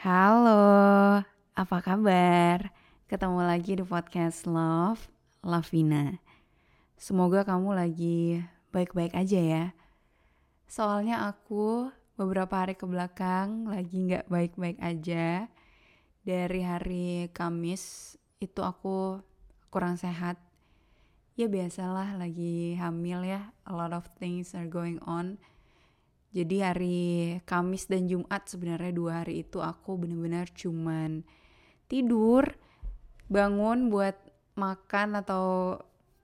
Halo, apa kabar? Ketemu lagi di podcast Love, Lavina. Semoga kamu lagi baik-baik aja ya. Soalnya aku beberapa hari ke belakang lagi nggak baik-baik aja. Dari hari Kamis itu aku kurang sehat. Ya biasalah lagi hamil ya, a lot of things are going on. Jadi hari Kamis dan Jumat sebenarnya dua hari itu aku bener-bener cuman tidur, bangun buat makan atau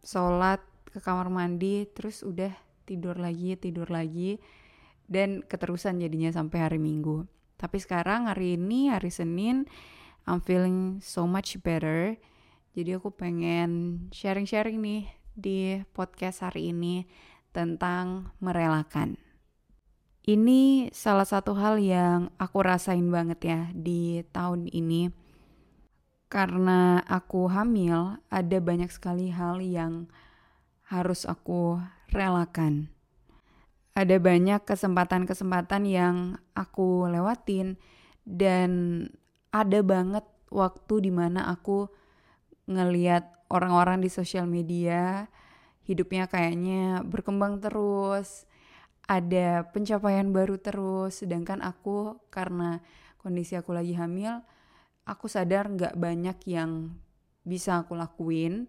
sholat ke kamar mandi, terus udah tidur lagi, tidur lagi, dan keterusan jadinya sampai hari Minggu. Tapi sekarang hari ini, hari Senin, I'm feeling so much better. Jadi aku pengen sharing-sharing nih di podcast hari ini tentang merelakan. Ini salah satu hal yang aku rasain banget ya di tahun ini. Karena aku hamil, ada banyak sekali hal yang harus aku relakan. Ada banyak kesempatan-kesempatan yang aku lewatin dan ada banget waktu di mana aku ngeliat orang-orang di sosial media hidupnya kayaknya berkembang terus, ada pencapaian baru terus sedangkan aku karena kondisi aku lagi hamil aku sadar nggak banyak yang bisa aku lakuin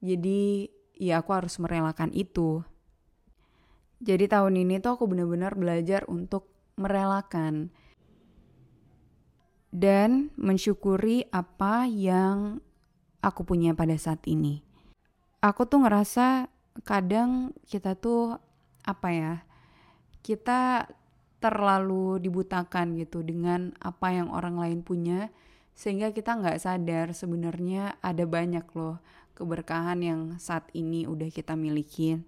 jadi ya aku harus merelakan itu jadi tahun ini tuh aku benar-benar belajar untuk merelakan dan mensyukuri apa yang aku punya pada saat ini. Aku tuh ngerasa kadang kita tuh apa ya kita terlalu dibutakan gitu dengan apa yang orang lain punya sehingga kita nggak sadar sebenarnya ada banyak loh keberkahan yang saat ini udah kita miliki.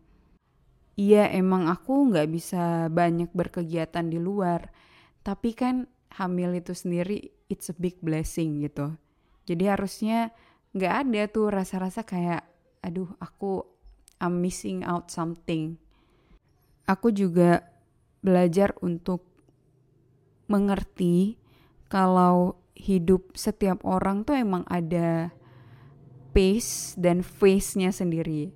Iya emang aku nggak bisa banyak berkegiatan di luar, tapi kan hamil itu sendiri it's a big blessing gitu. Jadi harusnya nggak ada tuh rasa-rasa kayak aduh aku I'm missing out something aku juga belajar untuk mengerti kalau hidup setiap orang tuh emang ada pace dan phase-nya sendiri.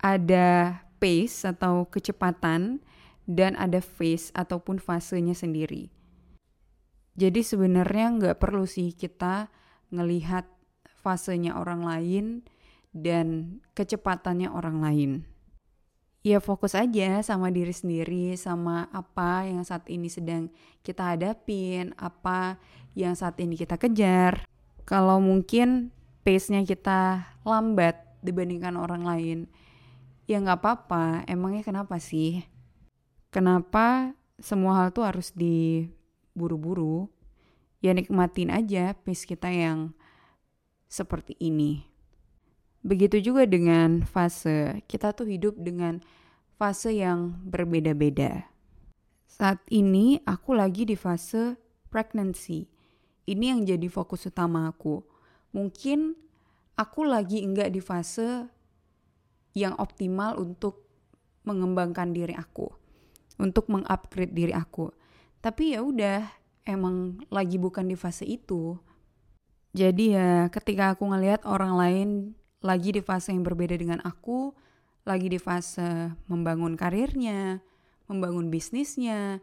Ada pace atau kecepatan dan ada phase ataupun fasenya sendiri. Jadi sebenarnya nggak perlu sih kita ngelihat fasenya orang lain dan kecepatannya orang lain ya fokus aja sama diri sendiri, sama apa yang saat ini sedang kita hadapin, apa yang saat ini kita kejar. Kalau mungkin pace-nya kita lambat dibandingkan orang lain, ya nggak apa-apa. Emangnya kenapa sih? Kenapa semua hal tuh harus diburu-buru? Ya nikmatin aja pace kita yang seperti ini. Begitu juga dengan fase, kita tuh hidup dengan fase yang berbeda-beda. Saat ini aku lagi di fase pregnancy. Ini yang jadi fokus utama aku. Mungkin aku lagi enggak di fase yang optimal untuk mengembangkan diri aku, untuk mengupgrade diri aku. Tapi ya udah, emang lagi bukan di fase itu. Jadi ya ketika aku ngelihat orang lain lagi di fase yang berbeda dengan aku, lagi di fase membangun karirnya, membangun bisnisnya,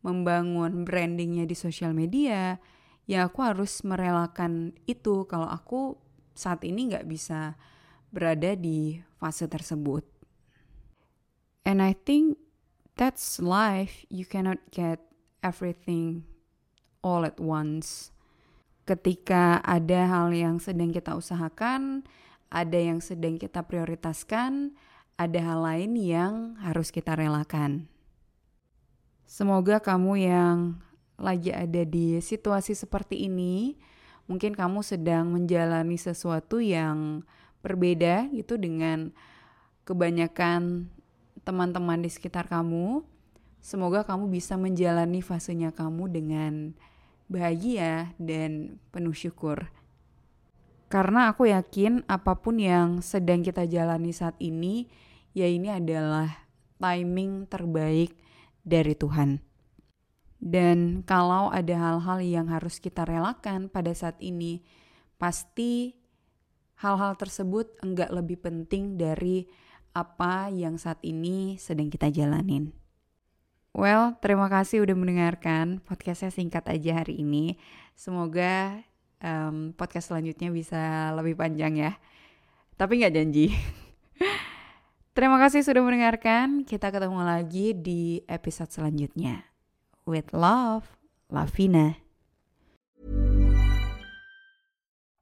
membangun brandingnya di sosial media, ya aku harus merelakan itu kalau aku saat ini nggak bisa berada di fase tersebut. And I think that's life. You cannot get everything all at once. Ketika ada hal yang sedang kita usahakan, ada yang sedang kita prioritaskan, ada hal lain yang harus kita relakan. Semoga kamu yang lagi ada di situasi seperti ini, mungkin kamu sedang menjalani sesuatu yang berbeda gitu dengan kebanyakan teman-teman di sekitar kamu. Semoga kamu bisa menjalani fasenya kamu dengan bahagia dan penuh syukur. Karena aku yakin apa pun yang sedang kita jalani saat ini, ya ini adalah timing terbaik dari Tuhan. Dan kalau ada hal-hal yang harus kita relakan pada saat ini, pasti hal-hal tersebut enggak lebih penting dari apa yang saat ini sedang kita jalanin. Well, terima kasih udah mendengarkan podcastnya singkat aja hari ini. Semoga um, podcast selanjutnya bisa lebih panjang ya. Tapi nggak janji. Terima kasih sudah mendengarkan. Kita ketemu lagi di episode selanjutnya. With love, Lavina.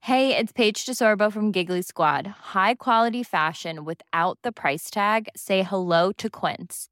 Hey, it's Paige DeSorbo from Giggly Squad. High quality fashion without the price tag. Say hello to Quince.